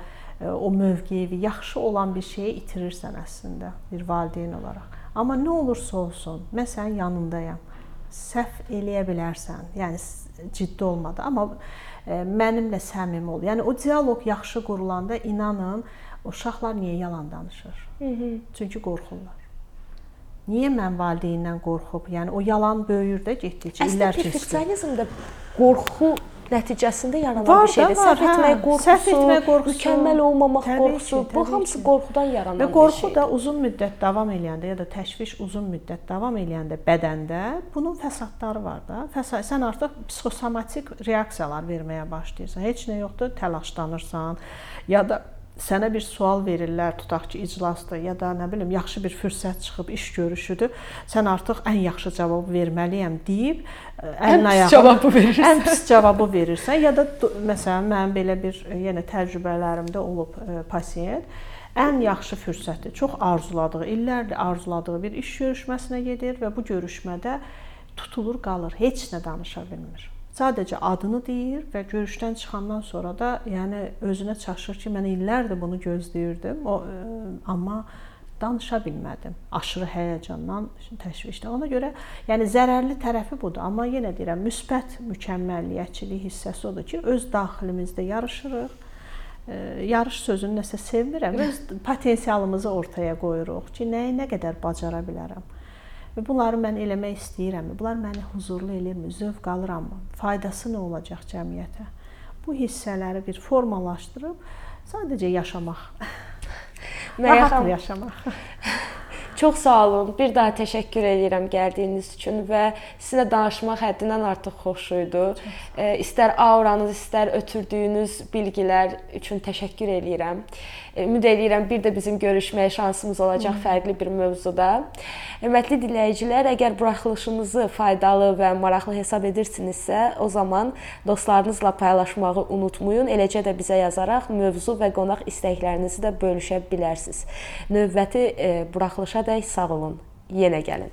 o mövqeyi, yaxşı olan bir şeyi itirirsən əslində bir valideyn olaraq. Amma nə olursa olsun, mən sənin yanındayam səhv eləyə bilərsən. Yəni ciddi olmadı, amma e, mənimlə səmimi ol. Yəni o dialoq yaxşı qurulanda inanın, uşaqlar niyə yalan danışır? Hı -hı. Çünki qorxurlar. Niyə mən valideyndən qorxub? Yəni o yalan böyüyür də getdikcə illər keçir. Əslində perfeksionizmdə qorxu nəticəsində yaranan var, bir şeydir. Səhv hə, etmək qorxusu, səhv etmək qorxusu, mükəmməl olmamaq təbii qorxusu, ki, bu hamısı ki. qorxudan yaranan Və bir qorxu şeydir. da uzun müddət davam eləyəndə ya da təşviş uzun müddət davam eləyəndə bədəndə bunun fəsadları var da. Fəsad sən artıq psixosomatik reaksiyalar verməyə başlayırsan. Heç nə yoxdur, təlaşlanırsan ya da sənə bir sual verirlər, tutaq ki, iclasda ya da nə bilim yaxşı bir fürsət çıxıb iş görüşüdür. Sən artıq ən yaxşı cavabı verməliyəm deyib əlin ayağını cavabı verirsən. Ən pis cavabı verirsən ya da məsələn mənim belə bir yenə təcrübələrimdə olub ə, pasiyent ən yaxşı fürsəti, çox arzuladığı, illərdir arzuladığı bir iş görüşməsinə gedir və bu görüşmədə tutulur qalır, heç nə danışa bilmir. Sadəcə adını deyir və görüşdən çıxandan sonra da yəni özünə çaşır ki, mən illərdir bunu gözləyirdim. O ə, amma danışa bilmədim. Aşırı həyəcandan, təşvişdən. Ona görə yəni zərərli tərəfi budur, amma yenə deyirəm, müsbət mükəmməlliyətçilik hissəsi odur ki, öz daxilimizdə yarışırıq. Ə, yarış sözünü nəsə sevmirəm. Öz potensialımızı ortaya qoyuruq ki, nəyi nə qədər bacara bilərəm. Və bunları mən eləmək istəyirəm. Bunlar məni huzurlu elirmi? Zövq alırammı? Faydası nə olacaq cəmiyyətə? Bu hissələri bir formalaşdırıb sadəcə yaşamaq. Rahat yaşamaq. Çox sağ olun. Bir daha təşəkkür edirəm gəldiyiniz üçün və sizə danışmaq həddindən artıq xoş idi. E, istər auranız, istər ötürdüyünüz bilgilər üçün təşəkkür edirəm. E, ümid edirəm bir də bizim görüşməyə şansımız olacaq Hı. fərqli bir mövzuda. Hörmətli dinləyicilər, əgər buraxılışımızı faydalı və maraqlı hesab edirsinizsə, o zaman dostlarınızla paylaşmağı unutmayın. Eləcə də bizə yazaraq mövzu və qonaq istəklərinizi də bölüşə bilərsiniz. Növbəti e, buraxılışa dək sağ olun. Yenə gəlin.